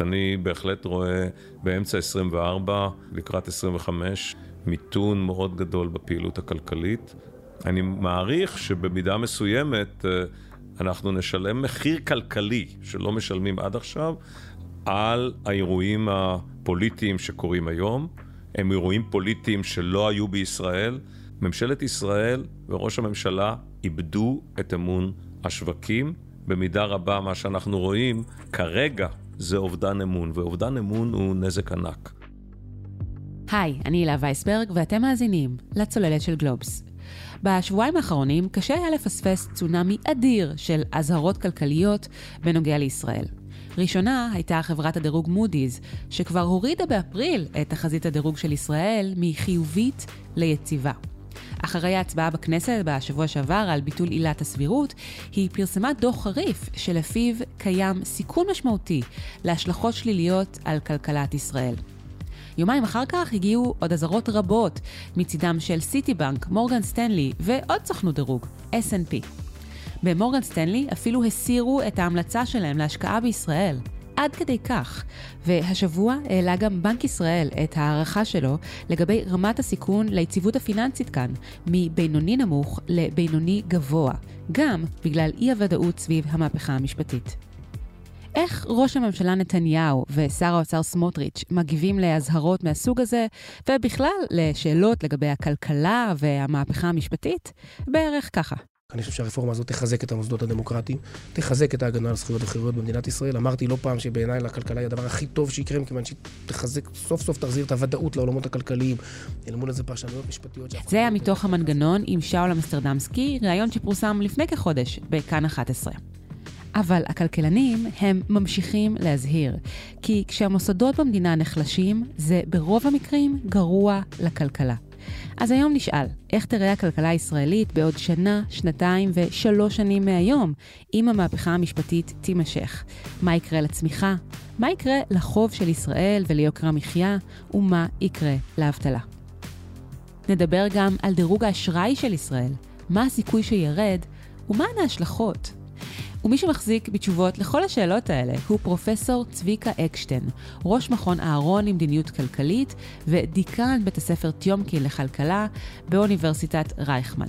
אני בהחלט רואה באמצע 24, לקראת 25, מיתון מאוד גדול בפעילות הכלכלית. אני מעריך שבמידה מסוימת אה, אנחנו נשלם מחיר כלכלי שלא משלמים עד עכשיו על האירועים הפוליטיים שקורים היום. הם אירועים פוליטיים שלא היו בישראל. ממשלת ישראל וראש הממשלה איבדו את אמון השווקים. במידה רבה מה שאנחנו רואים כרגע זה אובדן אמון, ואובדן אמון הוא נזק ענק. היי, אני הילה וייסברג, ואתם מאזינים לצוללת של גלובס. בשבועיים האחרונים קשה היה לפספס צונאמי אדיר של אזהרות כלכליות בנוגע לישראל. ראשונה הייתה חברת הדירוג מודי'ס, שכבר הורידה באפריל את תחזית הדירוג של ישראל מחיובית ליציבה. אחרי ההצבעה בכנסת בשבוע שעבר על ביטול עילת הסבירות, היא פרסמה דוח חריף שלפיו קיים סיכון משמעותי להשלכות שליליות על כלכלת ישראל. יומיים אחר כך הגיעו עוד אזהרות רבות מצידם של סיטי בנק, מורגן סטנלי ועוד סוכנות דירוג, S&P. במורגן סטנלי אפילו הסירו את ההמלצה שלהם להשקעה בישראל. עד כדי כך. והשבוע העלה גם בנק ישראל את ההערכה שלו לגבי רמת הסיכון ליציבות הפיננסית כאן, מבינוני נמוך לבינוני גבוה, גם בגלל אי הוודאות סביב המהפכה המשפטית. איך ראש הממשלה נתניהו ושר האוצר סמוטריץ' מגיבים לאזהרות מהסוג הזה, ובכלל לשאלות לגבי הכלכלה והמהפכה המשפטית? בערך ככה. אני חושב שהרפורמה הזאת תחזק את המוסדות הדמוקרטיים, תחזק את ההגנה על זכויות וחירויות במדינת ישראל. אמרתי לא פעם שבעיניי לכלכלה היא הדבר הכי טוב שיקרה, מכיוון שהיא תחזק, סוף סוף תחזיר את הוודאות לעולמות הכלכליים, אל מול איזה פרשנויות משפטיות. זה היה מתוך המנגנון עם שאול אמסטרדמסקי, ראיון שפורסם לפני כחודש בכאן 11. אבל הכלכלנים הם ממשיכים להזהיר, כי כשהמוסדות במדינה נחלשים, זה ברוב המקרים גרוע לכלכלה. אז היום נשאל, איך תראה הכלכלה הישראלית בעוד שנה, שנתיים ושלוש שנים מהיום, אם המהפכה המשפטית תימשך? מה יקרה לצמיחה? מה יקרה לחוב של ישראל וליוקר המחיה? ומה יקרה לאבטלה? נדבר גם על דירוג האשראי של ישראל, מה הסיכוי שירד ומהן ההשלכות. ומי שמחזיק בתשובות לכל השאלות האלה הוא פרופסור צביקה אקשטיין, ראש מכון אהרון למדיניות כלכלית ודיקן בית הספר טיומקין לכלכלה באוניברסיטת רייכמן.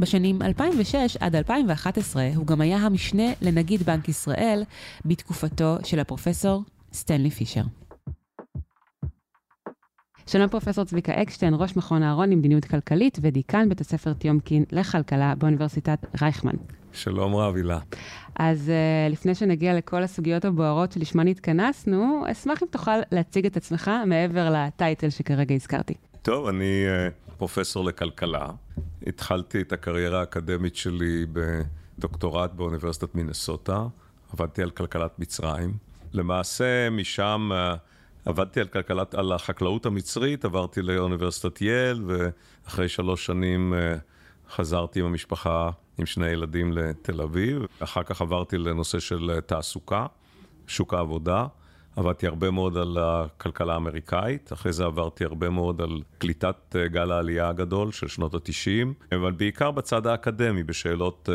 בשנים 2006 עד 2011 הוא גם היה המשנה לנגיד בנק ישראל בתקופתו של הפרופסור סטנלי פישר. שלום פרופסור צביקה אקשטיין, ראש מכון אהרון למדיניות כלכלית ודיקן בית הספר טיומקין לכלכלה באוניברסיטת רייכמן. שלום רב, הילה. אז uh, לפני שנגיע לכל הסוגיות הבוערות שלשמן התכנסנו, אשמח אם תוכל להציג את עצמך מעבר לטייטל שכרגע הזכרתי. טוב, אני uh, פרופסור לכלכלה. התחלתי את הקריירה האקדמית שלי בדוקטורט באוניברסיטת מינסוטה. עבדתי על כלכלת מצרים. למעשה, משם uh, עבדתי על כלכלת, על החקלאות המצרית, עברתי לאוניברסיטת יל, ואחרי שלוש שנים uh, חזרתי עם המשפחה עם שני ילדים לתל אביב. אחר כך עברתי לנושא של תעסוקה, שוק העבודה. עבדתי הרבה מאוד על הכלכלה האמריקאית, אחרי זה עברתי הרבה מאוד על קליטת גל העלייה הגדול של שנות ה-90, אבל בעיקר בצד האקדמי, בשאלות,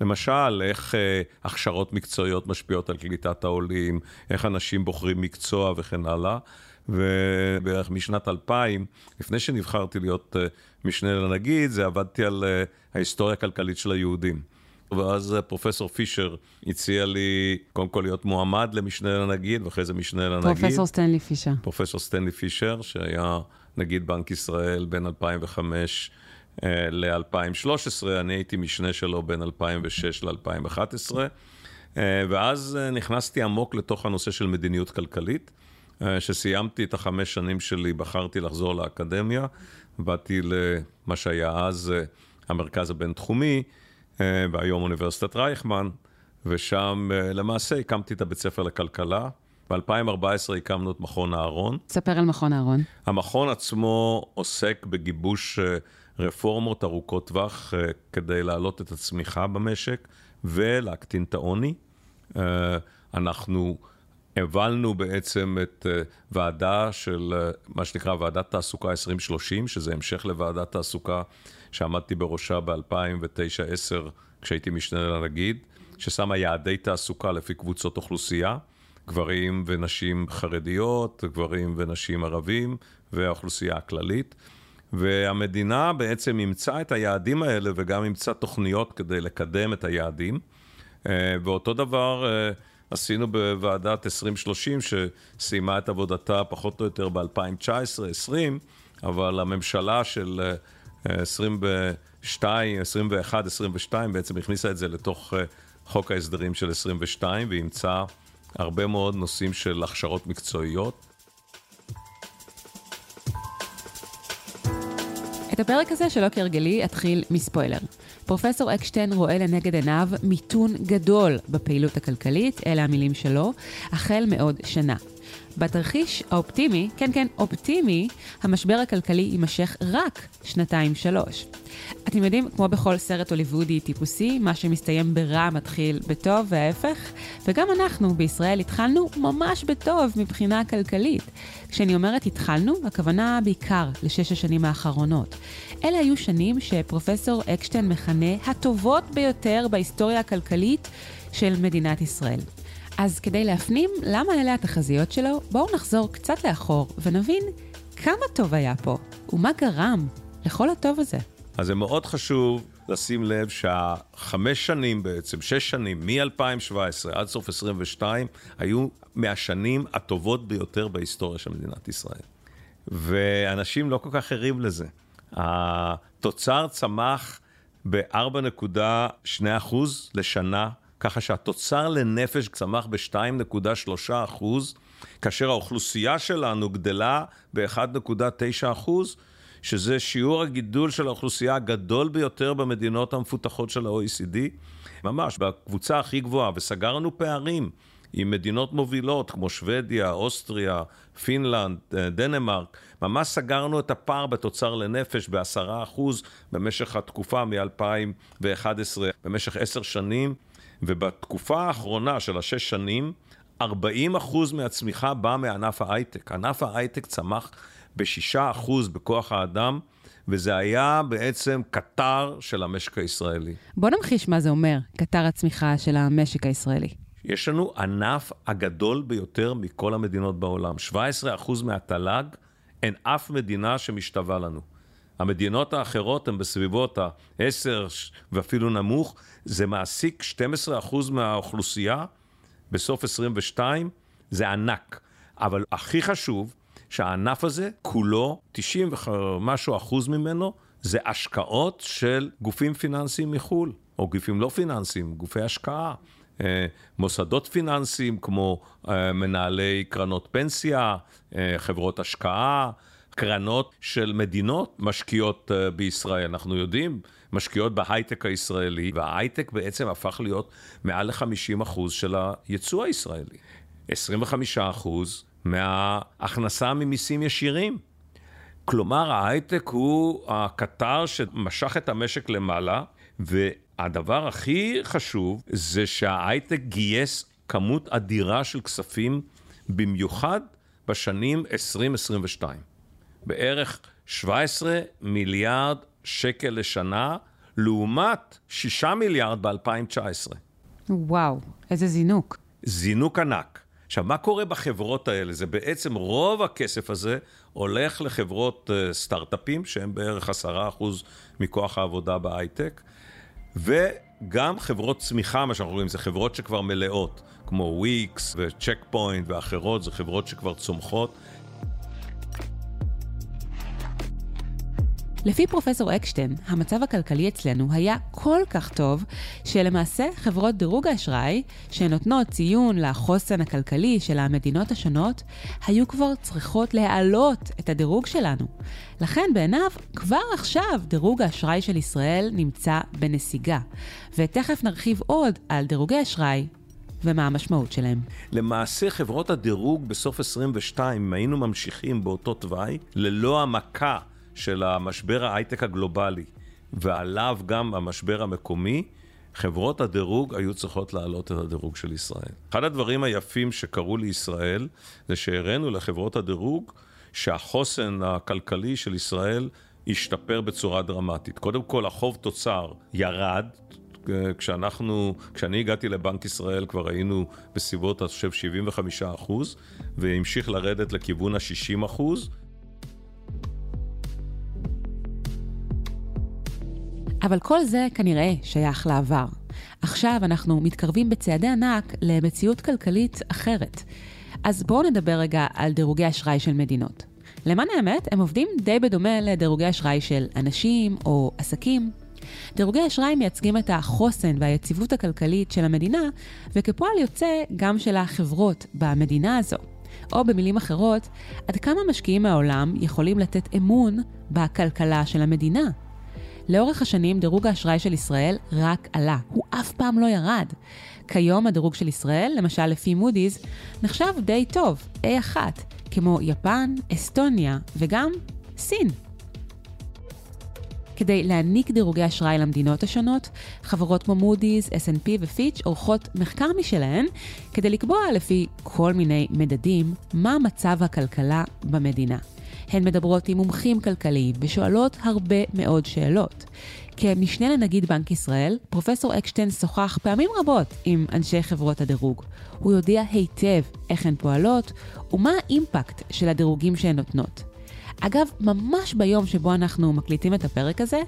למשל, איך אה, הכשרות מקצועיות משפיעות על קליטת העולים, איך אנשים בוחרים מקצוע וכן הלאה. ובערך משנת 2000, לפני שנבחרתי להיות אה, משנה לנגיד, זה עבדתי על אה, ההיסטוריה הכלכלית של היהודים. ואז אה, פרופסור פישר הציע לי קודם כל להיות מועמד למשנה לנגיד, ואחרי זה משנה לנגיד. פרופסור סטנלי פישר. פרופסור סטנלי פישר, שהיה נגיד בנק ישראל בין 2005 ל-2013, אני הייתי משנה שלו בין 2006 ל-2011, ואז נכנסתי עמוק לתוך הנושא של מדיניות כלכלית. כשסיימתי את החמש שנים שלי, בחרתי לחזור לאקדמיה, באתי למה שהיה אז אה, המרכז הבינתחומי, אה, והיום אוניברסיטת רייכמן, ושם אה, למעשה הקמתי את הבית ספר לכלכלה. ב-2014 הקמנו את מכון אהרון. ספר על מכון אהרון. המכון עצמו עוסק בגיבוש רפורמות ארוכות טווח כדי להעלות את הצמיחה במשק ולהקטין את העוני. אנחנו הבלנו בעצם את אה, ועדה של אה, מה שנקרא ועדת תעסוקה 2030, שזה המשך לוועדת תעסוקה שעמדתי בראשה ב-2009-2010 כשהייתי משנה לנגיד, ששמה יעדי תעסוקה לפי קבוצות אוכלוסייה, גברים ונשים חרדיות, גברים ונשים ערבים והאוכלוסייה הכללית. והמדינה בעצם אימצה את היעדים האלה וגם אימצה תוכניות כדי לקדם את היעדים. אה, ואותו דבר עשינו בוועדת 2030, שסיימה את עבודתה פחות או יותר ב-2019-2020, אבל הממשלה של 22, 21, 22 בעצם הכניסה את זה לתוך אה, חוק ההסדרים של 22 ואימצה הרבה מאוד נושאים של הכשרות מקצועיות. את הפרק הזה שלא כהרגלי אתחיל מספוילר. פרופסור אקשטיין רואה לנגד עיניו מיתון גדול בפעילות הכלכלית, אלה המילים שלו, החל מעוד שנה. בתרחיש האופטימי, כן כן, אופטימי, המשבר הכלכלי יימשך רק שנתיים-שלוש. אתם יודעים, כמו בכל סרט הוליוודי טיפוסי, מה שמסתיים ברע מתחיל בטוב וההפך, וגם אנחנו בישראל התחלנו ממש בטוב מבחינה כלכלית. כשאני אומרת התחלנו, הכוונה בעיקר לשש השנים האחרונות. אלה היו שנים שפרופסור אקשטיין מכנה הטובות ביותר בהיסטוריה הכלכלית של מדינת ישראל. אז כדי להפנים למה אלה התחזיות שלו, בואו נחזור קצת לאחור ונבין כמה טוב היה פה, ומה גרם לכל הטוב הזה. אז זה מאוד חשוב לשים לב שהחמש שנים בעצם, שש שנים, מ-2017 עד סוף 22, היו מהשנים הטובות ביותר בהיסטוריה של מדינת ישראל. ואנשים לא כל כך ערים לזה. התוצר צמח ב-4.2% לשנה ככה שהתוצר לנפש צמח ב-2.3 אחוז, כאשר האוכלוסייה שלנו גדלה ב-1.9 אחוז, שזה שיעור הגידול של האוכלוסייה הגדול ביותר במדינות המפותחות של ה-OECD, ממש בקבוצה הכי גבוהה, וסגרנו פערים עם מדינות מובילות כמו שוודיה, אוסטריה, פינלנד, דנמרק, ממש סגרנו את הפער בתוצר לנפש בעשרה אחוז במשך התקופה מ-2011, במשך עשר שנים. ובתקופה האחרונה של השש שנים, 40 אחוז מהצמיחה באה מענף ההייטק. ענף ההייטק צמח ב-6 אחוז בכוח האדם, וזה היה בעצם קטר של המשק הישראלי. בוא נמחיש מה זה אומר, קטר הצמיחה של המשק הישראלי. יש לנו ענף הגדול ביותר מכל המדינות בעולם. 17 אחוז מהתל"ג, אין אף מדינה שמשתווה לנו. המדינות האחרות הן בסביבות ה-10 ואפילו נמוך, זה מעסיק 12% מהאוכלוסייה בסוף 22, זה ענק. אבל הכי חשוב, שהענף הזה כולו, 90 ומשהו אחוז ממנו, זה השקעות של גופים פיננסיים מחו"ל, או גופים לא פיננסיים, גופי השקעה. אה, מוסדות פיננסיים כמו אה, מנהלי קרנות פנסיה, אה, חברות השקעה, קרנות של מדינות משקיעות אה, בישראל. אנחנו יודעים, משקיעות בהייטק הישראלי, וההייטק בעצם הפך להיות מעל ל-50% של היצוא הישראלי. 25% מההכנסה ממיסים ישירים. כלומר, ההייטק הוא הקטר שמשך את המשק למעלה, והדבר הכי חשוב זה שההייטק גייס כמות אדירה של כספים, במיוחד בשנים 2022. בערך 17 מיליארד שקל לשנה, לעומת 6 מיליארד ב-2019. וואו, איזה זינוק. זינוק ענק. עכשיו, מה קורה בחברות האלה? זה בעצם רוב הכסף הזה הולך לחברות uh, סטארט-אפים, שהם בערך 10% מכוח העבודה בהייטק, וגם חברות צמיחה, מה שאנחנו רואים, זה חברות שכבר מלאות, כמו Wix ו Check Point ואחרות, זה חברות שכבר צומחות. לפי פרופסור אקשטיין, המצב הכלכלי אצלנו היה כל כך טוב, שלמעשה חברות דירוג האשראי, שנותנות ציון לחוסן הכלכלי של המדינות השונות, היו כבר צריכות להעלות את הדירוג שלנו. לכן בעיניו, כבר עכשיו דירוג האשראי של ישראל נמצא בנסיגה. ותכף נרחיב עוד על דירוגי אשראי ומה המשמעות שלהם. למעשה חברות הדירוג בסוף 22, אם היינו ממשיכים באותו תוואי, ללא המכה של המשבר ההייטק הגלובלי, ועליו גם המשבר המקומי, חברות הדירוג היו צריכות להעלות את הדירוג של ישראל. אחד הדברים היפים שקרו לישראל, זה שהראינו לחברות הדירוג שהחוסן הכלכלי של ישראל השתפר בצורה דרמטית. קודם כל, החוב תוצר ירד, כשאנחנו, כשאני הגעתי לבנק ישראל כבר היינו בסביבות, אני חושב, 75 אחוז, והמשיך לרדת לכיוון ה-60 אחוז. אבל כל זה כנראה שייך לעבר. עכשיו אנחנו מתקרבים בצעדי ענק למציאות כלכלית אחרת. אז בואו נדבר רגע על דירוגי אשראי של מדינות. למען האמת, הם עובדים די בדומה לדירוגי אשראי של אנשים או עסקים. דירוגי אשראי מייצגים את החוסן והיציבות הכלכלית של המדינה, וכפועל יוצא גם של החברות במדינה הזו. או במילים אחרות, עד כמה משקיעים מהעולם יכולים לתת אמון בכלכלה של המדינה. לאורך השנים דירוג האשראי של ישראל רק עלה, הוא אף פעם לא ירד. כיום הדירוג של ישראל, למשל לפי מודי'ס, נחשב די טוב, A1, כמו יפן, אסטוניה וגם סין. כדי להעניק דירוגי אשראי למדינות השונות, חברות כמו מודי'ס, S&P ופיץ' עורכות מחקר משלהן כדי לקבוע לפי כל מיני מדדים מה מצב הכלכלה במדינה. הן מדברות עם מומחים כלכליים ושואלות הרבה מאוד שאלות. כמשנה לנגיד בנק ישראל, פרופסור אקשטיין שוחח פעמים רבות עם אנשי חברות הדירוג. הוא יודע היטב איך הן פועלות ומה האימפקט של הדירוגים שהן נותנות. אגב, ממש ביום שבו אנחנו מקליטים את הפרק הזה,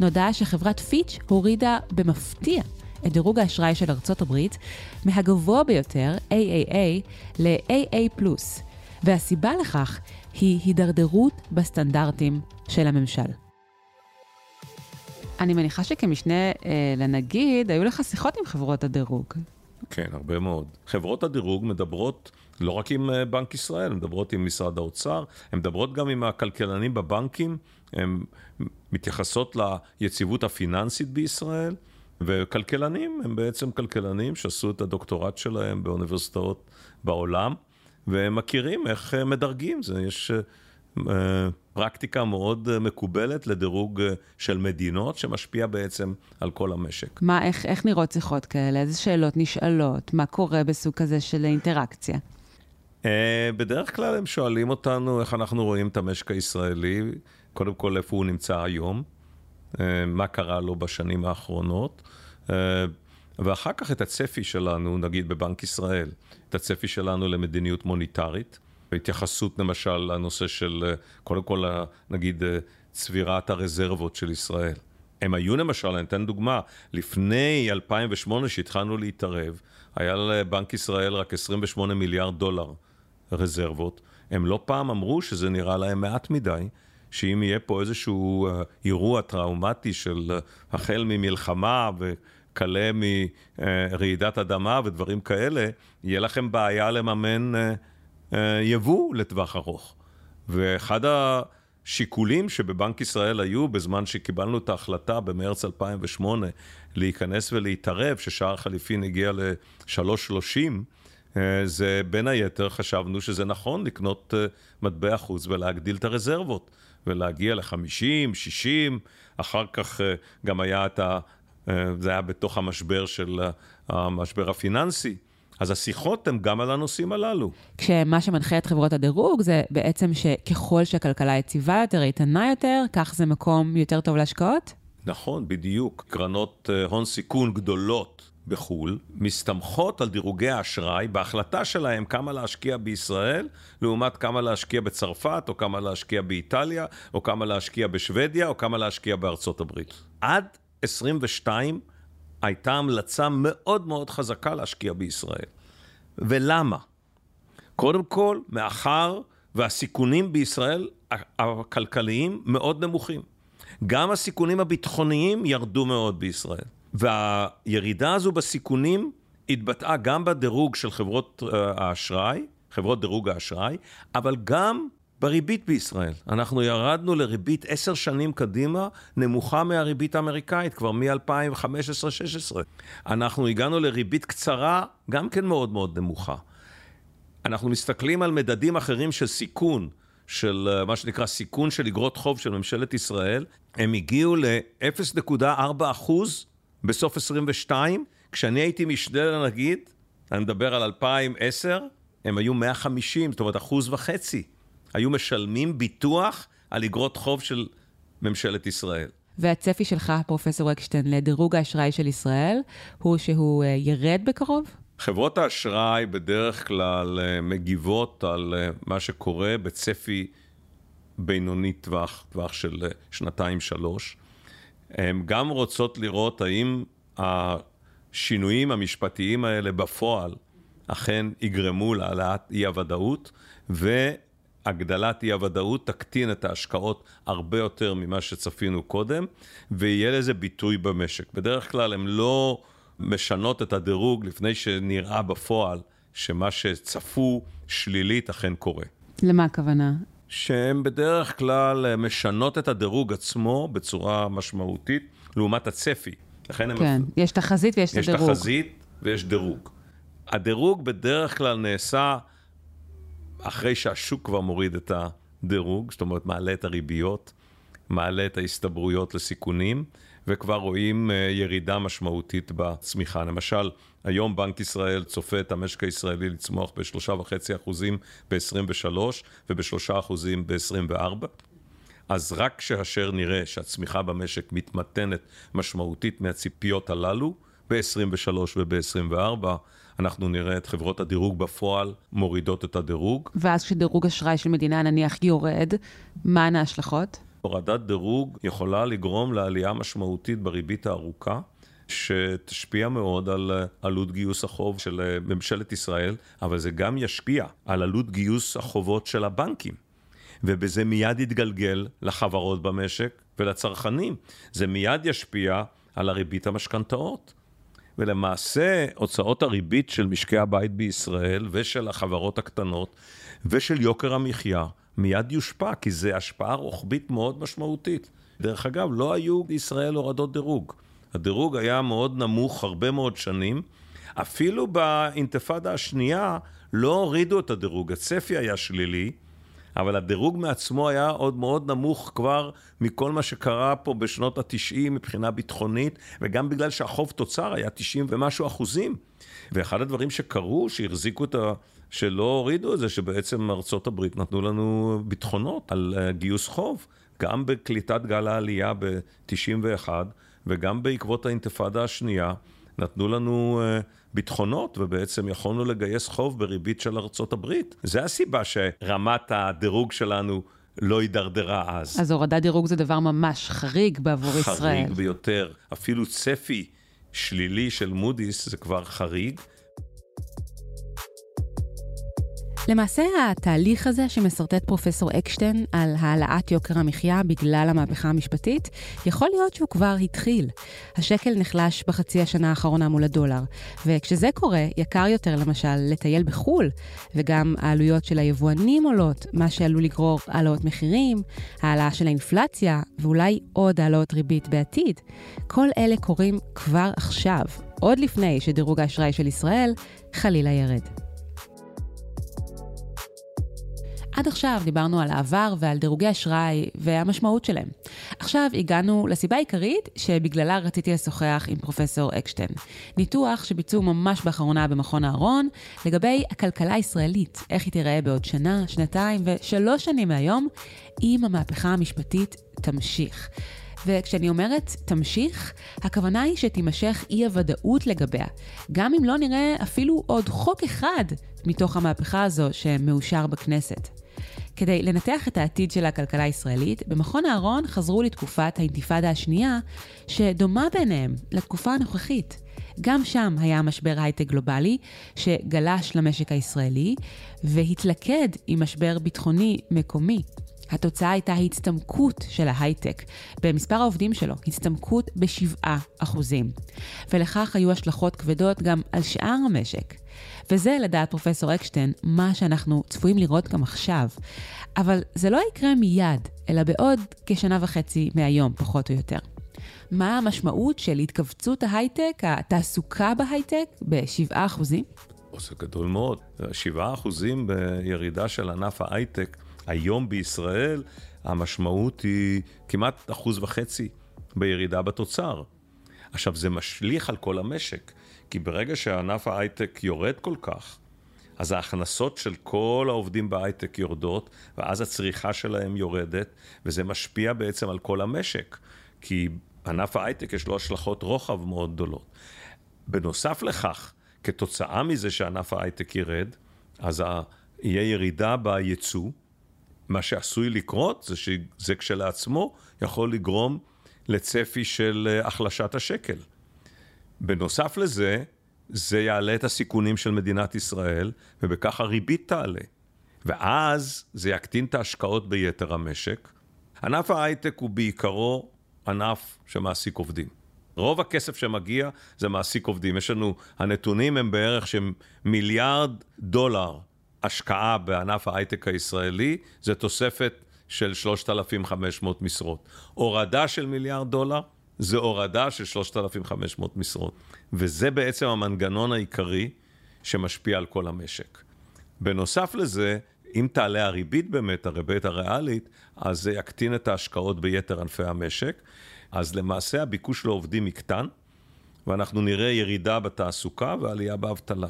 נודע שחברת פיץ' הורידה במפתיע את דירוג האשראי של ארצות הברית מהגבוה ביותר, AAA, ל-AA+. והסיבה לכך היא הידרדרות בסטנדרטים של הממשל. אני מניחה שכמשנה אה, לנגיד, היו לך שיחות עם חברות הדירוג. כן, הרבה מאוד. חברות הדירוג מדברות לא רק עם אה, בנק ישראל, הן מדברות עם משרד האוצר, הן מדברות גם עם הכלכלנים בבנקים, הן מתייחסות ליציבות הפיננסית בישראל, וכלכלנים הם בעצם כלכלנים שעשו את הדוקטורט שלהם באוניברסיטאות בעולם. והם מכירים איך אה, מדרגים, זה יש אה, פרקטיקה מאוד אה, מקובלת לדירוג של מדינות שמשפיע בעצם על כל המשק. מה, איך, איך נראות שיחות כאלה? איזה שאלות נשאלות? מה קורה בסוג כזה של אינטראקציה? בדרך כלל הם שואלים אותנו איך אנחנו רואים את המשק הישראלי, קודם כל איפה הוא נמצא היום, מה קרה לו בשנים האחרונות. ואחר כך את הצפי שלנו, נגיד בבנק ישראל, את הצפי שלנו למדיניות מוניטרית, התייחסות למשל לנושא של, קודם כל, נגיד, צבירת הרזרבות של ישראל. הם היו למשל, אני אתן דוגמה, לפני 2008 שהתחלנו להתערב, היה לבנק ישראל רק 28 מיליארד דולר רזרבות. הם לא פעם אמרו שזה נראה להם מעט מדי, שאם יהיה פה איזשהו אירוע טראומטי של החל ממלחמה. קלה מרעידת אדמה ודברים כאלה, יהיה לכם בעיה לממן אה, אה, יבוא לטווח ארוך. ואחד השיקולים שבבנק ישראל היו בזמן שקיבלנו את ההחלטה במרץ 2008 להיכנס ולהתערב, ששער חליפין הגיע ל-3.30, אה, זה בין היתר חשבנו שזה נכון לקנות מטבע חוץ ולהגדיל את הרזרבות ולהגיע ל-50, 60, אחר כך גם היה את ה... זה היה בתוך המשבר של אה, המשבר הפיננסי. אז השיחות הן גם על הנושאים הללו. כשמה שמנחה את חברות הדירוג זה בעצם שככל שהכלכלה יציבה יותר, איתנה יותר, כך זה מקום יותר טוב להשקעות? נכון, בדיוק. קרנות אה, הון סיכון גדולות בחו"ל מסתמכות על דירוגי האשראי בהחלטה שלהם כמה להשקיע בישראל לעומת כמה להשקיע בצרפת או כמה להשקיע באיטליה או כמה להשקיע בשוודיה או כמה להשקיע בארצות הברית. עד 22 הייתה המלצה מאוד מאוד חזקה להשקיע בישראל. ולמה? קודם כל, מאחר והסיכונים בישראל הכלכליים מאוד נמוכים. גם הסיכונים הביטחוניים ירדו מאוד בישראל. והירידה הזו בסיכונים התבטאה גם בדירוג של חברות אה, האשראי, חברות דירוג האשראי, אבל גם בריבית בישראל. אנחנו ירדנו לריבית עשר שנים קדימה נמוכה מהריבית האמריקאית, כבר מ-2015-2016. אנחנו הגענו לריבית קצרה, גם כן מאוד מאוד נמוכה. אנחנו מסתכלים על מדדים אחרים של סיכון, של אה, מה שנקרא סיכון של אגרות חוב של ממשלת ישראל, הם הגיעו ל-0.4 אחוז בסוף 22, כשאני הייתי משנה לנגיד, אני מדבר על 2010, הם היו 150, זאת אומרת אחוז וחצי. היו משלמים ביטוח על אגרות חוב של ממשלת ישראל. והצפי שלך, פרופסור אקשטיין, לדירוג האשראי של ישראל, הוא שהוא אה, ירד בקרוב? חברות האשראי בדרך כלל אה, מגיבות על אה, מה שקורה בצפי בינוני טווח, טווח של שנתיים-שלוש. הן גם רוצות לראות האם השינויים המשפטיים האלה בפועל אכן יגרמו להעלאת אי-הוודאות, והגדלת אי-הוודאות תקטין את ההשקעות הרבה יותר ממה שצפינו קודם, ויהיה לזה ביטוי במשק. בדרך כלל הן לא משנות את הדירוג לפני שנראה בפועל שמה שצפו שלילית אכן קורה. למה הכוונה? שהן בדרך כלל משנות את הדירוג עצמו בצורה משמעותית לעומת הצפי. לכן כן, הם... יש תחזית ויש את הדירוג. יש תחזית ויש דירוג. הדירוג בדרך כלל נעשה אחרי שהשוק כבר מוריד את הדירוג, זאת אומרת מעלה את הריביות, מעלה את ההסתברויות לסיכונים, וכבר רואים אה, ירידה משמעותית בצמיחה. למשל, היום בנק ישראל צופה את המשק הישראלי לצמוח ב-3.5% ב-23 וב-3% ב-24. אז רק כאשר נראה שהצמיחה במשק מתמתנת משמעותית מהציפיות הללו, ב-23 וב-24, אנחנו נראה את חברות הדירוג בפועל מורידות את הדירוג. ואז כשדירוג אשראי של מדינה נניח יורד, מהן ההשלכות? הורדת דירוג יכולה לגרום לעלייה משמעותית בריבית הארוכה. שתשפיע מאוד על עלות גיוס החוב של ממשלת ישראל, אבל זה גם ישפיע על עלות גיוס החובות של הבנקים. ובזה מיד יתגלגל לחברות במשק ולצרכנים. זה מיד ישפיע על הריבית המשכנתאות. ולמעשה, הוצאות הריבית של משקי הבית בישראל ושל החברות הקטנות ושל יוקר המחיה מיד יושפע, כי זו השפעה רוחבית מאוד משמעותית. דרך אגב, לא היו בישראל הורדות דירוג. הדירוג היה מאוד נמוך הרבה מאוד שנים. אפילו באינתיפאדה השנייה לא הורידו את הדירוג, הצפי היה שלילי, אבל הדירוג מעצמו היה עוד מאוד נמוך כבר מכל מה שקרה פה בשנות ה-90 מבחינה ביטחונית, וגם בגלל שהחוב תוצר היה 90 ומשהו אחוזים. ואחד הדברים שקרו, שהחזיקו את ה... שלא הורידו את זה, שבעצם ארצות הברית נתנו לנו ביטחונות על אה, גיוס חוב, גם בקליטת גל העלייה ב-91 וגם בעקבות האינתיפאדה השנייה, נתנו לנו uh, ביטחונות, ובעצם יכולנו לגייס חוב בריבית של ארצות הברית. זה הסיבה שרמת הדירוג שלנו לא הידרדרה אז. אז הורדת דירוג זה דבר ממש חריג בעבור חריג ישראל. חריג ביותר. אפילו צפי שלילי של מודי'ס זה כבר חריג. למעשה התהליך הזה שמסרטט פרופסור אקשטיין על העלאת יוקר המחיה בגלל המהפכה המשפטית, יכול להיות שהוא כבר התחיל. השקל נחלש בחצי השנה האחרונה מול הדולר, וכשזה קורה, יקר יותר למשל לטייל בחו"ל, וגם העלויות של היבואנים עולות, מה שעלול לגרור העלאות מחירים, העלאה של האינפלציה, ואולי עוד העלאות ריבית בעתיד. כל אלה קורים כבר עכשיו, עוד לפני שדירוג האשראי של ישראל חלילה ירד. עד עכשיו דיברנו על העבר ועל דירוגי אשראי והמשמעות שלהם. עכשיו הגענו לסיבה העיקרית שבגללה רציתי לשוחח עם פרופסור אקשטיין. ניתוח שביצעו ממש באחרונה במכון אהרון לגבי הכלכלה הישראלית, איך היא תיראה בעוד שנה, שנתיים ושלוש שנים מהיום, אם המהפכה המשפטית תמשיך. וכשאני אומרת תמשיך, הכוונה היא שתימשך אי הוודאות לגביה, גם אם לא נראה אפילו עוד חוק אחד מתוך המהפכה הזו שמאושר בכנסת. כדי לנתח את העתיד של הכלכלה הישראלית, במכון אהרון חזרו לתקופת האינתיפאדה השנייה, שדומה ביניהם לתקופה הנוכחית. גם שם היה משבר הייטק גלובלי, שגלש למשק הישראלי, והתלכד עם משבר ביטחוני מקומי. התוצאה הייתה הצטמקות של ההייטק במספר העובדים שלו, הצטמקות ב-7%. ולכך היו השלכות כבדות גם על שאר המשק. וזה, לדעת פרופסור אקשטיין, מה שאנחנו צפויים לראות גם עכשיו. אבל זה לא יקרה מיד, אלא בעוד כשנה וחצי מהיום, פחות או יותר. מה המשמעות של התכווצות ההייטק, התעסוקה בהייטק, ב-7%? זה גדול מאוד. 7 בירידה של ענף ההייטק היום בישראל, המשמעות היא כמעט אחוז וחצי בירידה בתוצר. עכשיו, זה משליך על כל המשק. כי ברגע שענף ההייטק יורד כל כך, אז ההכנסות של כל העובדים בהייטק יורדות, ואז הצריכה שלהם יורדת, וזה משפיע בעצם על כל המשק. כי ענף ההייטק יש לו השלכות רוחב מאוד גדולות. בנוסף לכך, כתוצאה מזה שענף ההייטק ירד, אז יהיה ירידה בייצוא. מה שעשוי לקרות זה שזה כשלעצמו יכול לגרום לצפי של אה, החלשת השקל. בנוסף לזה, זה יעלה את הסיכונים של מדינת ישראל, ובכך הריבית תעלה. ואז זה יקטין את ההשקעות ביתר המשק. ענף ההייטק הוא בעיקרו ענף שמעסיק עובדים. רוב הכסף שמגיע זה מעסיק עובדים. יש לנו, הנתונים הם בערך שמיליארד דולר השקעה בענף ההייטק הישראלי, זה תוספת של 3,500 משרות. הורדה של מיליארד דולר זה הורדה של 3,500 משרות. וזה בעצם המנגנון העיקרי שמשפיע על כל המשק. בנוסף לזה, אם תעלה הריבית באמת, הריבית הריאלית, אז זה יקטין את ההשקעות ביתר ענפי המשק. אז למעשה הביקוש לעובדים יקטן, ואנחנו נראה ירידה בתעסוקה ועלייה באבטלה.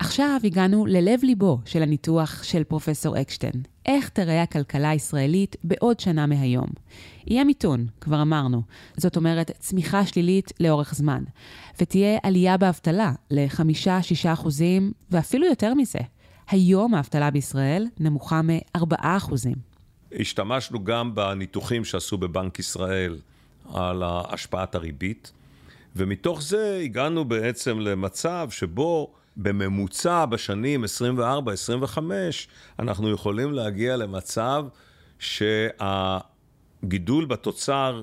עכשיו הגענו ללב ליבו של הניתוח של פרופסור אקשטיין. איך תראה הכלכלה הישראלית בעוד שנה מהיום? יהיה מיתון, כבר אמרנו. זאת אומרת, צמיחה שלילית לאורך זמן. ותהיה עלייה באבטלה ל-5-6 אחוזים, ואפילו יותר מזה. היום האבטלה בישראל נמוכה מ-4 אחוזים. השתמשנו גם בניתוחים שעשו בבנק ישראל על השפעת הריבית, ומתוך זה הגענו בעצם למצב שבו בממוצע בשנים 24-25 אנחנו יכולים להגיע למצב שהגידול בתוצר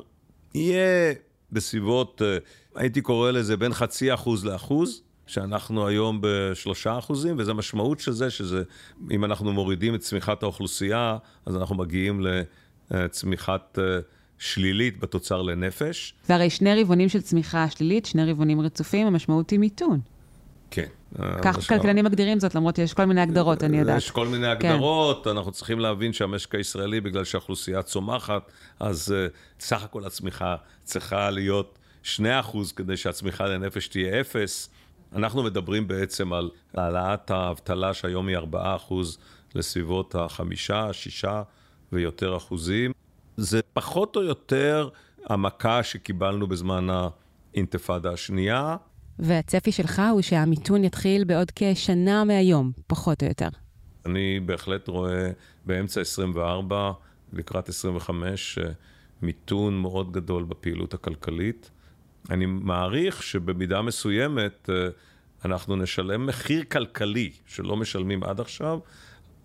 יהיה בסביבות, אה, הייתי קורא לזה בין חצי אחוז לאחוז, שאנחנו היום בשלושה אחוזים, וזו משמעות של זה, שזה, אם אנחנו מורידים את צמיחת האוכלוסייה, אז אנחנו מגיעים לצמיחת אה, שלילית בתוצר לנפש. והרי שני רבעונים של צמיחה שלילית, שני רבעונים רצופים, המשמעות היא מיתון. כן. כך כלכלנים מגדירים זאת, למרות שיש כל מיני הגדרות, אני יודעת. יש כל מיני כן. הגדרות, כן. אנחנו צריכים להבין שהמשק הישראלי, בגלל שהאוכלוסייה צומחת, אז uh, סך הכל הצמיחה צריכה להיות 2% כדי שהצמיחה לנפש תהיה 0. אנחנו מדברים בעצם על העלאת האבטלה שהיום היא 4% לסביבות ה-5, 6 ויותר אחוזים. זה פחות או יותר המכה שקיבלנו בזמן האינתיפאדה השנייה. והצפי שלך הוא שהמיתון יתחיל בעוד כשנה מהיום, פחות או יותר. אני בהחלט רואה באמצע 24, לקראת 25, מיתון מאוד גדול בפעילות הכלכלית. אני מעריך שבמידה מסוימת אה, אנחנו נשלם מחיר כלכלי שלא משלמים עד עכשיו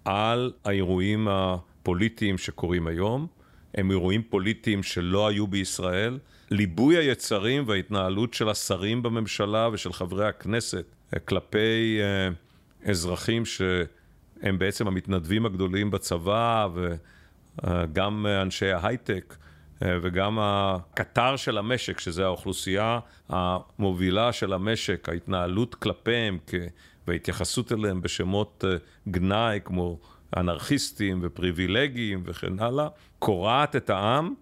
על האירועים הפוליטיים שקורים היום. הם אירועים פוליטיים שלא היו בישראל. ליבוי היצרים וההתנהלות של השרים בממשלה ושל חברי הכנסת אה, כלפי uh, אזרחים שהם בעצם המתנדבים הגדולים בצבא וגם uh, אנשי ההייטק וגם הקטר של המשק, שזה האוכלוסייה המובילה של המשק, ההתנהלות כלפיהם וההתייחסות אליהם בשמות גנאי כמו אנרכיסטים ופריבילגיים וכן הלאה, קורעת את העם,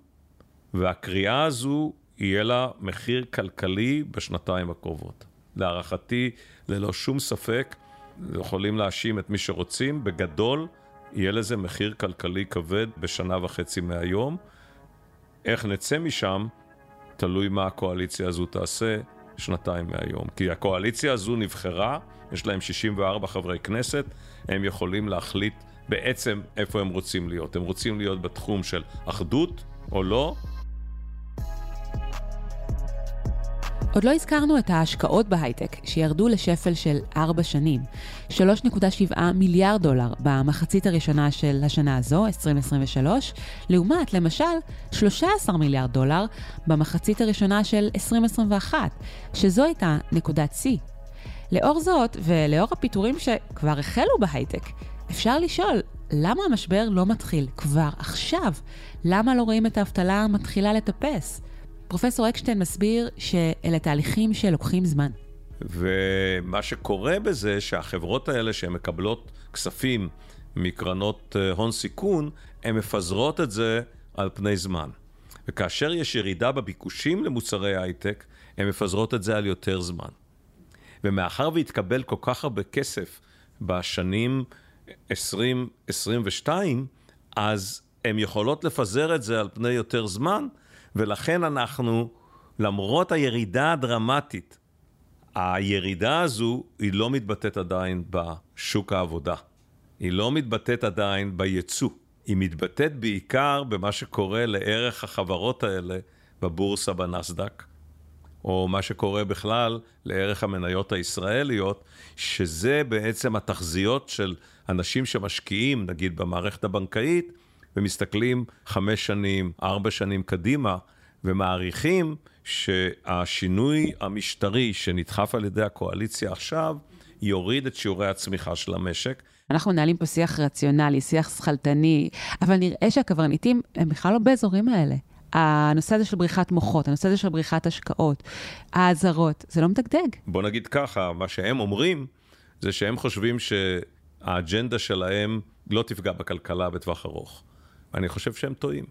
והקריאה הזו יהיה לה מחיר כלכלי בשנתיים הקרובות. להערכתי, ללא שום ספק, יכולים להאשים את מי שרוצים, בגדול, יהיה לזה מחיר כלכלי כבד בשנה וחצי מהיום. איך נצא משם, תלוי מה הקואליציה הזו תעשה שנתיים מהיום. כי הקואליציה הזו נבחרה, יש להם 64 חברי כנסת, הם יכולים להחליט בעצם איפה הם רוצים להיות. הם רוצים להיות בתחום של אחדות או לא, עוד לא הזכרנו את ההשקעות בהייטק, שירדו לשפל של 4 שנים. 3.7 מיליארד דולר במחצית הראשונה של השנה הזו, 2023, לעומת, למשל, 13 מיליארד דולר במחצית הראשונה של 2021, שזו הייתה נקודת שיא. לאור זאת, ולאור הפיטורים שכבר החלו בהייטק, אפשר לשאול, למה המשבר לא מתחיל כבר עכשיו? למה לא רואים את האבטלה מתחילה לטפס? פרופסור אקשטיין מסביר שאלה תהליכים שלוקחים זמן. ומה שקורה בזה שהחברות האלה שהן מקבלות כספים מקרנות אה, הון סיכון, הן מפזרות את זה על פני זמן. וכאשר יש ירידה בביקושים למוצרי הייטק, הן מפזרות את זה על יותר זמן. ומאחר והתקבל כל כך הרבה כסף בשנים 2022, אז הן יכולות לפזר את זה על פני יותר זמן, ולכן אנחנו, למרות הירידה הדרמטית, הירידה הזו היא לא מתבטאת עדיין בשוק העבודה. היא לא מתבטאת עדיין ביצוא. היא מתבטאת בעיקר במה שקורה לערך החברות האלה בבורסה בנסדק, או מה שקורה בכלל לערך המניות הישראליות, שזה בעצם התחזיות של אנשים שמשקיעים, נגיד במערכת הבנקאית, ומסתכלים חמש שנים, ארבע שנים קדימה, ומעריכים שהשינוי המשטרי שנדחף על ידי הקואליציה עכשיו, יוריד את שיעורי הצמיחה של המשק. אנחנו מנהלים פה שיח רציונלי, שיח שכלתני, אבל נראה שהקברניטים הם בכלל לא באזורים האלה. הנושא הזה של בריחת מוחות, הנושא הזה של בריחת השקעות, האזהרות, זה לא מדגדג. בוא נגיד ככה, מה שהם אומרים, זה שהם חושבים שהאג'נדה שלהם לא תפגע בכלכלה בטווח ארוך. אני חושב שהם טועים.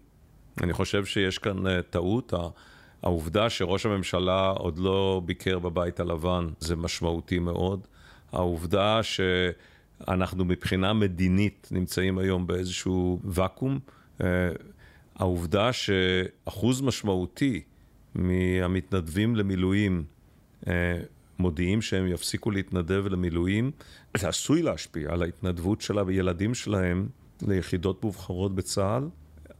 אני חושב שיש כאן אה, טעות. העובדה שראש הממשלה עוד לא ביקר בבית הלבן זה משמעותי מאוד. העובדה שאנחנו מבחינה מדינית נמצאים היום באיזשהו ואקום. אה, העובדה שאחוז משמעותי מהמתנדבים למילואים אה, מודיעים שהם יפסיקו להתנדב למילואים, זה עשוי להשפיע על ההתנדבות של הילדים שלהם ליחידות מובחרות בצה"ל.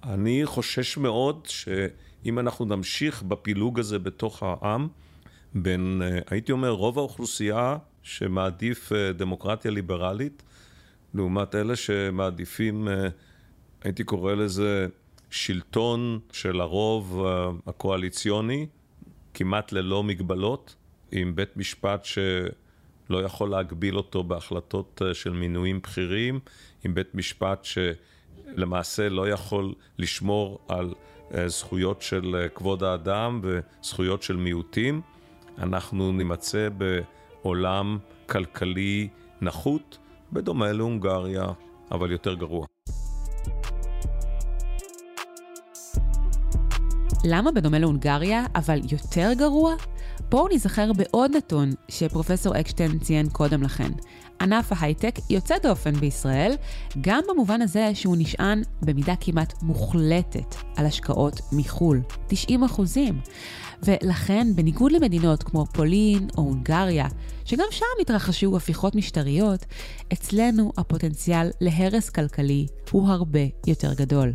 אני חושש מאוד שאם אנחנו נמשיך בפילוג הזה בתוך העם, בין, אה, הייתי אומר, רוב האוכלוסייה שמעדיף אה, דמוקרטיה ליברלית, לעומת אלה שמעדיפים, הייתי קורא לזה, שלטון של הרוב אה, הקואליציוני, כמעט ללא מגבלות, עם בית משפט שלא יכול להגביל אותו בהחלטות אה, של מינויים בכירים, עם בית משפט שלמעשה לא יכול לשמור על אה, זכויות של כבוד האדם וזכויות של מיעוטים. אנחנו נימצא בעולם כלכלי נחות, בדומה להונגריה, אבל יותר גרוע. למה בדומה להונגריה, אבל יותר גרוע? בואו נזכר בעוד נתון שפרופסור אקשטיין ציין קודם לכן. ענף ההייטק יוצא דופן בישראל, גם במובן הזה שהוא נשען במידה כמעט מוחלטת על השקעות מחו"ל, 90 אחוזים. ולכן, בניגוד למדינות כמו פולין או הונגריה, שגם שם התרחשו הפיכות משטריות, אצלנו הפוטנציאל להרס כלכלי הוא הרבה יותר גדול.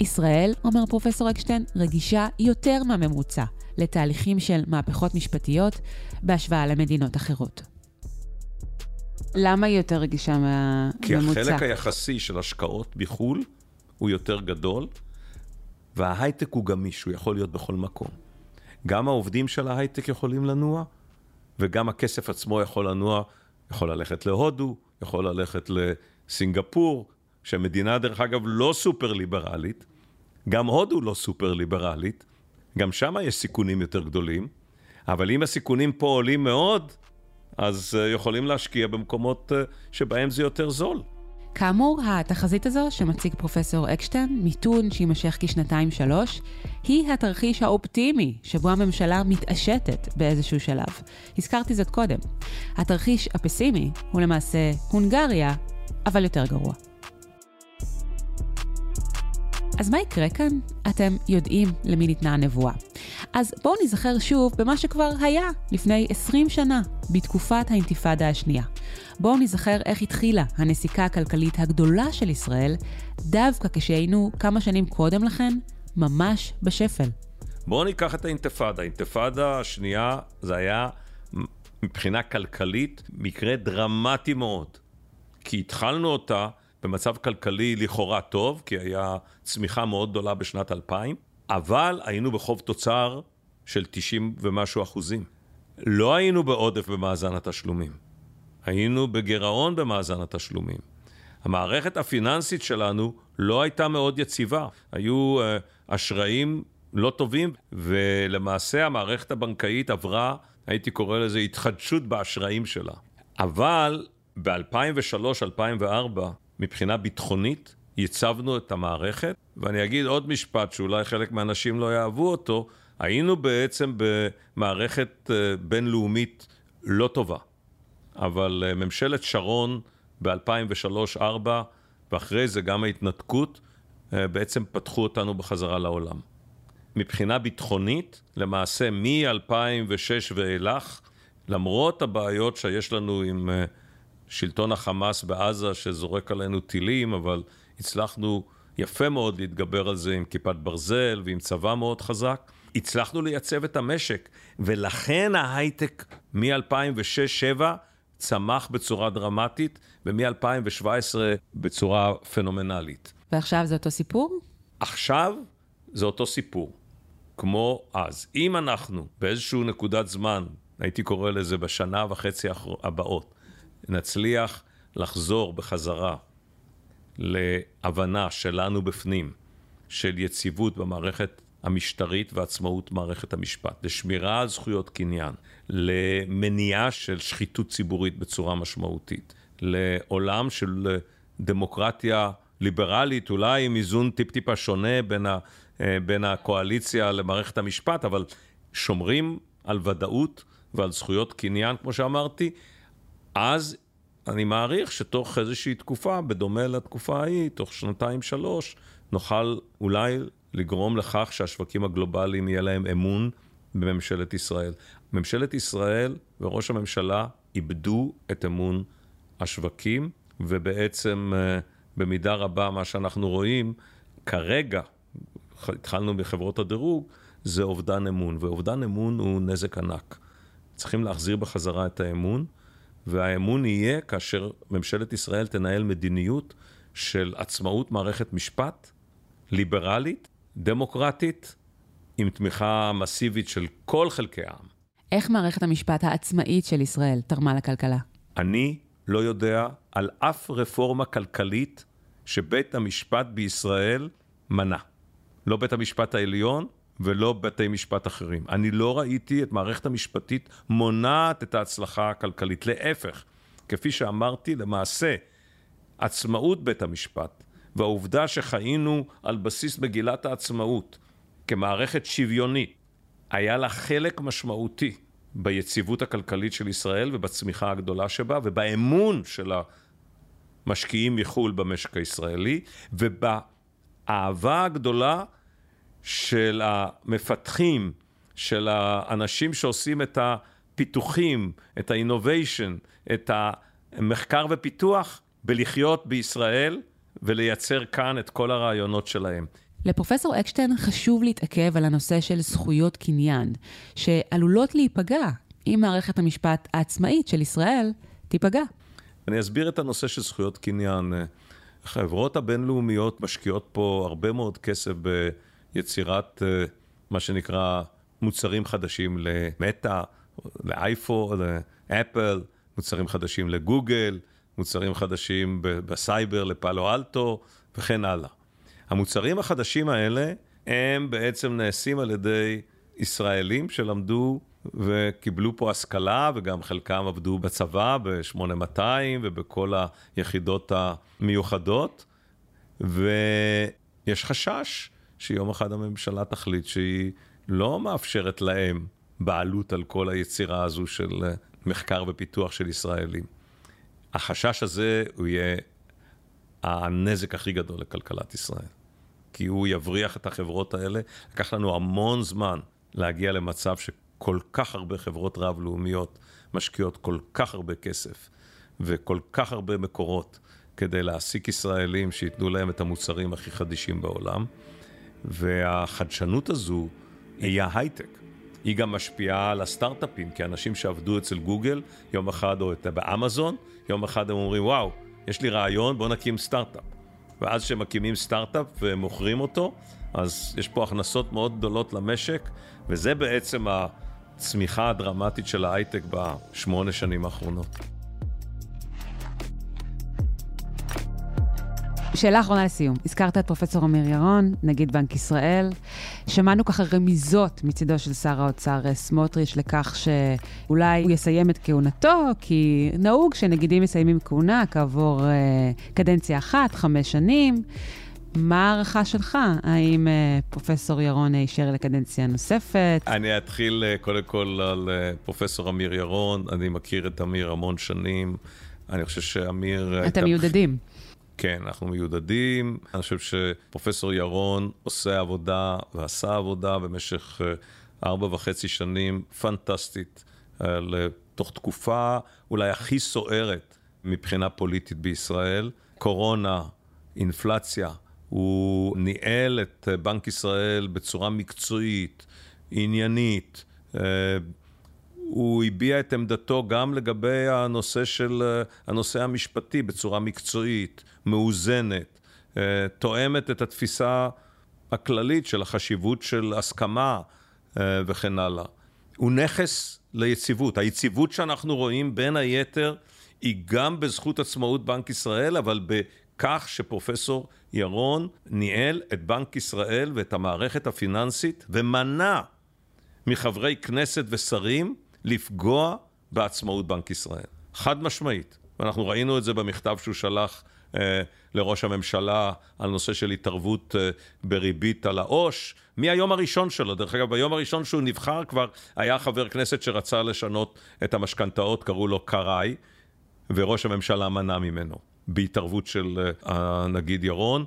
ישראל, אומר פרופסור אקשטיין, רגישה יותר מהממוצע לתהליכים של מהפכות משפטיות בהשוואה למדינות אחרות. למה היא יותר רגישה מהממוצע? כי החלק היחסי של השקעות בחו"ל הוא יותר גדול, וההייטק הוא גמיש, הוא יכול להיות בכל מקום. גם העובדים של ההייטק יכולים לנוע, וגם הכסף עצמו יכול לנוע, יכול ללכת להודו, יכול ללכת לסינגפור, שמדינה דרך אגב לא סופר ליברלית, גם הודו לא סופר ליברלית, גם שם יש סיכונים יותר גדולים, אבל אם הסיכונים פה עולים מאוד, אז אה, יכולים להשקיע במקומות אה, שבהם זה יותר זול. כאמור, התחזית הזו שמציג פרופסור אקשטיין, מיתון שיימשך כשנתיים-שלוש, היא התרחיש האופטימי שבו הממשלה מתעשתת באיזשהו שלב. הזכרתי זאת קודם. התרחיש הפסימי הוא למעשה הונגריה, אבל יותר גרוע. אז מה יקרה כאן? אתם יודעים למי ניתנה הנבואה. אז בואו נזכר שוב במה שכבר היה לפני 20 שנה, בתקופת האינתיפאדה השנייה. בואו נזכר איך התחילה הנסיקה הכלכלית הגדולה של ישראל, דווקא כשהיינו כמה שנים קודם לכן ממש בשפל. בואו ניקח את האינתיפאדה. האינתיפאדה השנייה זה היה מבחינה כלכלית מקרה דרמטי מאוד. כי התחלנו אותה במצב כלכלי לכאורה טוב, כי היה צמיחה מאוד גדולה בשנת 2000, אבל היינו בחוב תוצר של 90 ומשהו אחוזים. לא היינו בעודף במאזן התשלומים, היינו בגירעון במאזן התשלומים. המערכת הפיננסית שלנו לא הייתה מאוד יציבה, היו uh, אשראים לא טובים, ולמעשה המערכת הבנקאית עברה, הייתי קורא לזה התחדשות באשראים שלה. אבל ב-2003-2004, מבחינה ביטחונית, ייצבנו את המערכת, ואני אגיד עוד משפט שאולי חלק מהאנשים לא יאהבו אותו, היינו בעצם במערכת אה, בינלאומית לא טובה, אבל אה, ממשלת שרון ב-2003-2004, ואחרי זה גם ההתנתקות, אה, בעצם פתחו אותנו בחזרה לעולם. מבחינה ביטחונית, למעשה מ-2006 ואילך, למרות הבעיות שיש לנו עם שלטון החמאס בעזה שזורק עלינו טילים, אבל הצלחנו יפה מאוד להתגבר על זה עם כיפת ברזל ועם צבא מאוד חזק. הצלחנו לייצב את המשק, ולכן ההייטק מ-2006-2007 צמח בצורה דרמטית, ומ-2017 בצורה פנומנלית. ועכשיו זה אותו סיפור? עכשיו זה אותו סיפור, כמו אז. אם אנחנו באיזושהי נקודת זמן, הייתי קורא לזה בשנה וחצי הבאות, נצליח לחזור בחזרה להבנה שלנו בפנים, של יציבות במערכת המשטרית ועצמאות מערכת המשפט, לשמירה על זכויות קניין, למניעה של שחיתות ציבורית בצורה משמעותית, לעולם של דמוקרטיה ליברלית, אולי עם איזון טיפ-טיפה שונה בין, ה, בין הקואליציה למערכת המשפט, אבל שומרים על ודאות ועל זכויות קניין, כמו שאמרתי, אז אני מעריך שתוך איזושהי תקופה, בדומה לתקופה ההיא, תוך שנתיים-שלוש, נוכל אולי לגרום לכך שהשווקים הגלובליים יהיה להם אמון בממשלת ישראל. ממשלת ישראל וראש הממשלה איבדו את אמון השווקים, ובעצם אה, במידה רבה מה שאנחנו רואים כרגע, התחלנו מחברות הדירוג, זה אובדן אמון, ואובדן אמון הוא נזק ענק. צריכים להחזיר בחזרה את האמון, והאמון יהיה כאשר ממשלת ישראל תנהל מדיניות של עצמאות מערכת משפט, ליברלית, דמוקרטית, עם תמיכה מסיבית של כל חלקי העם. איך מערכת המשפט העצמאית של ישראל תרמה לכלכלה? אני לא יודע על אף רפורמה כלכלית שבית המשפט בישראל מנע. לא בית המשפט העליון ולא בתי משפט אחרים. אני לא ראיתי את מערכת המשפטית מונעת את ההצלחה הכלכלית. להפך, כפי שאמרתי, למעשה, עצמאות בית המשפט והעובדה שחיינו על בסיס מגילת העצמאות כמערכת שוויונית, היה לה חלק משמעותי ביציבות הכלכלית של ישראל ובצמיחה הגדולה שבה ובאמון של המשקיעים מחו"ל במשק הישראלי ובאהבה הגדולה של המפתחים, של האנשים שעושים את הפיתוחים, את ה-innovation, את המחקר ופיתוח, בלחיות בישראל ולייצר כאן את כל הרעיונות שלהם. לפרופסור אקשטיין חשוב להתעכב על הנושא של זכויות קניין, שעלולות להיפגע אם מערכת המשפט העצמאית של ישראל תיפגע. אני אסביר את הנושא של זכויות קניין. החברות הבינלאומיות משקיעות פה הרבה מאוד כסף ביצירת אה, מה שנקרא מוצרים חדשים למטא, לאייפון, לאפל, מוצרים חדשים לגוגל, מוצרים חדשים בסייבר לפאלו אלטו וכן הלאה. המוצרים החדשים האלה הם בעצם נעשים על ידי ישראלים שלמדו וקיבלו פה השכלה, וגם חלקם עבדו בצבא, ב-8200 ובכל היחידות המיוחדות, ויש חשש שיום אחד הממשלה תחליט שהיא לא מאפשרת להם בעלות על כל היצירה הזו של מחקר ופיתוח של ישראלים. החשש הזה הוא יהיה הנזק הכי גדול לכלכלת ישראל. כי הוא יבריח את החברות האלה. לקח לנו המון זמן להגיע למצב שכל כך הרבה חברות רב-לאומיות משקיעות כל כך הרבה כסף וכל כך הרבה מקורות כדי להעסיק ישראלים שייתנו להם את המוצרים הכי חדישים בעולם. והחדשנות הזו היא ההייטק. היא גם משפיעה על הסטארט-אפים, כי אנשים שעבדו אצל גוגל יום אחד, או באמזון, יום אחד הם אומרים, וואו, יש לי רעיון, בוא נקים סטארט-אפ. ואז כשמקימים סטארט-אפ ומוכרים אותו, אז יש פה הכנסות מאוד גדולות למשק, וזה בעצם הצמיחה הדרמטית של ההייטק בשמונה שנים האחרונות. שאלה אחרונה לסיום. הזכרת את פרופסור אמיר ירון, נגיד בנק ישראל. שמענו ככה רמיזות מצידו של שר האוצר אה, סמוטריץ' לכך שאולי הוא יסיים את כהונתו, כי נהוג שנגידים מסיימים כהונה כעבור uh, קדנציה אחת, חמש שנים. מה ההערכה שלך? האם uh, פרופסור ירון יישאר לקדנציה נוספת? אני אתחיל uh, קודם כל על uh, פרופסור אמיר ירון. אני מכיר את אמיר המון שנים. אני חושב שאמיר... אתם מיודדים. כן, אנחנו מיודדים. אני חושב שפרופסור ירון עושה עבודה ועשה עבודה במשך אה, ארבע וחצי שנים פנטסטית, אה, לתוך תקופה אולי הכי סוערת מבחינה פוליטית בישראל. קורונה, אינפלציה, הוא ניהל את אה, בנק ישראל בצורה מקצועית, עניינית. הוא הביע את עמדתו גם לגבי הנושא של, הנושא המשפטי בצורה מקצועית, מאוזנת, אה, תואמת את התפיסה הכללית של החשיבות של הסכמה אה, וכן הלאה. הוא נכס ליציבות. היציבות שאנחנו רואים בין היתר היא גם בזכות עצמאות בנק ישראל, אבל בכך שפרופסור ירון ניהל את בנק ישראל ואת המערכת הפיננסית ומנע מחברי כנסת ושרים לפגוע בעצמאות בנק ישראל. חד משמעית. ואנחנו ראינו את זה במכתב שהוא שלח לראש הממשלה על נושא של התערבות אה, בריבית על העו"ש, מהיום הראשון שלו. דרך אגב, ביום הראשון שהוא נבחר כבר היה חבר כנסת שרצה לשנות את המשכנתאות, קראו לו קראי, וראש הממשלה מנע ממנו, בהתערבות של אה, הנגיד ירון.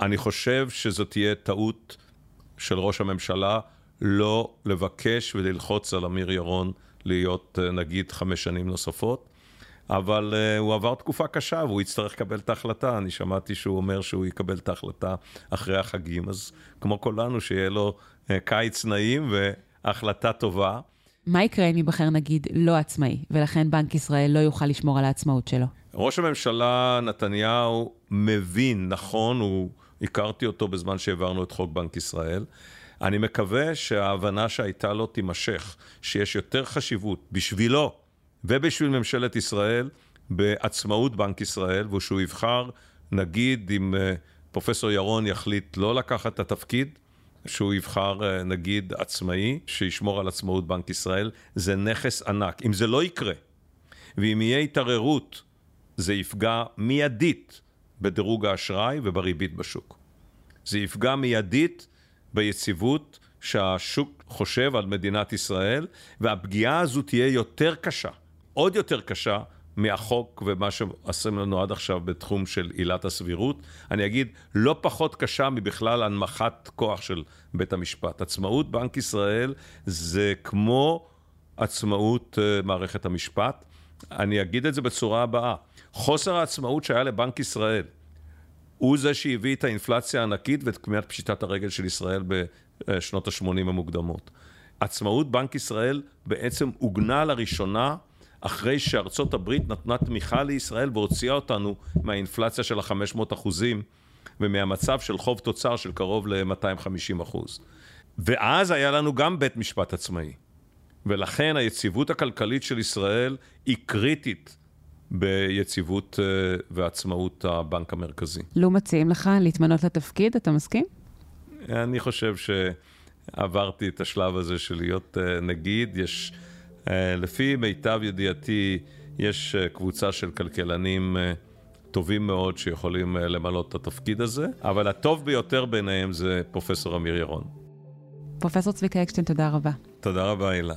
אני חושב שזו תהיה טעות של ראש הממשלה לא לבקש וללחוץ על אמיר ירון להיות נגיד חמש שנים נוספות. אבל uh, הוא עבר תקופה קשה והוא יצטרך לקבל את ההחלטה. אני שמעתי שהוא אומר שהוא יקבל את ההחלטה אחרי החגים, אז כמו כולנו, שיהיה לו uh, קיץ נעים והחלטה טובה. מה יקרה אם ייבחר נגיד לא עצמאי, ולכן בנק ישראל לא יוכל לשמור על העצמאות שלו? ראש הממשלה נתניהו מבין, נכון, הוא, הכרתי אותו בזמן שהעברנו את חוק בנק ישראל. אני מקווה שההבנה שהייתה לו תימשך, שיש יותר חשיבות בשבילו ובשביל ממשלת ישראל בעצמאות בנק ישראל, ושהוא יבחר, נגיד, אם אה, פרופסור ירון יחליט לא לקחת את התפקיד, שהוא יבחר אה, נגיד עצמאי, שישמור על עצמאות בנק ישראל, זה נכס ענק. אם זה לא יקרה, ואם יהיה התערערות, זה יפגע מיידית בדירוג האשראי ובריבית בשוק. זה יפגע מיידית ביציבות שהשוק חושב על מדינת ישראל, והפגיעה הזו תהיה יותר קשה עוד יותר קשה מהחוק ומה שעושים לנו עד עכשיו בתחום של עילת הסבירות. אני אגיד, לא פחות קשה מבכלל הנמכת כוח של בית המשפט. עצמאות בנק ישראל זה כמו עצמאות uh, מערכת המשפט. אני אגיד את זה בצורה הבאה, חוסר העצמאות שהיה לבנק ישראל הוא זה שהביא את האינפלציה הענקית ואת כמיהת פשיטת הרגל של ישראל בשנות ה-80 המוקדמות. עצמאות בנק ישראל בעצם עוגנה לראשונה אחרי שארצות הברית נתנה תמיכה לישראל והוציאה אותנו מהאינפלציה של ה-500 אחוזים ומהמצב של חוב תוצר של קרוב ל-250 אחוז. ואז היה לנו גם בית משפט עצמאי. ולכן היציבות הכלכלית של ישראל היא קריטית ביציבות אה, ועצמאות הבנק המרכזי. לו מציעים לך להתמנות לתפקיד, אתה מסכים? אני חושב שעברתי את השלב הזה של להיות אה, נגיד, יש... אה, לפי מיטב ידיעתי, יש אה, קבוצה של כלכלנים אה, טובים מאוד שיכולים למלא את התפקיד הזה, אבל הטוב ביותר ביניהם זה פרופסור אמיר ירון. פרופסור צביקה אקשטיין, תודה רבה. תודה רבה, הילה.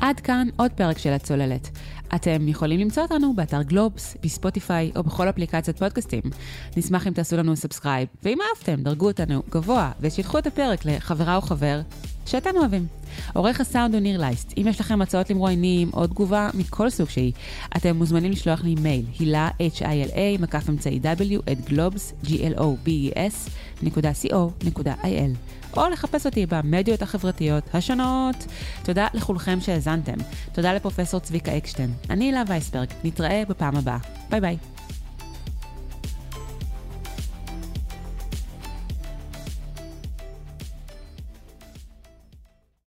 עד כאן עוד פרק של הצוללת. אתם יכולים למצוא אותנו באתר גלובס, ב Spotify או בכל אפליקציית פודקאסטים. נשמח אם תעשו לנו subscribe, ואם אהבתם, דרגו אותנו גבוה ושילחו את הפרק לחברה או חבר שאתם אוהבים. עורך הסאונד הוא ניר לייסט. אם יש לכם הצעות למרואיינים או תגובה מכל סוג שהיא, אתם מוזמנים לשלוח לי מייל, הילה, h-i-l-a, מקף אמצעי w, at g-l-o-b-e-s, נקודה co.il. או לחפש אותי במדיות החברתיות השונות. תודה לכולכם שהאזנתם. תודה לפרופסור צביקה אקשטיין. אני הילה וייסברג, נתראה בפעם הבאה. ביי ביי.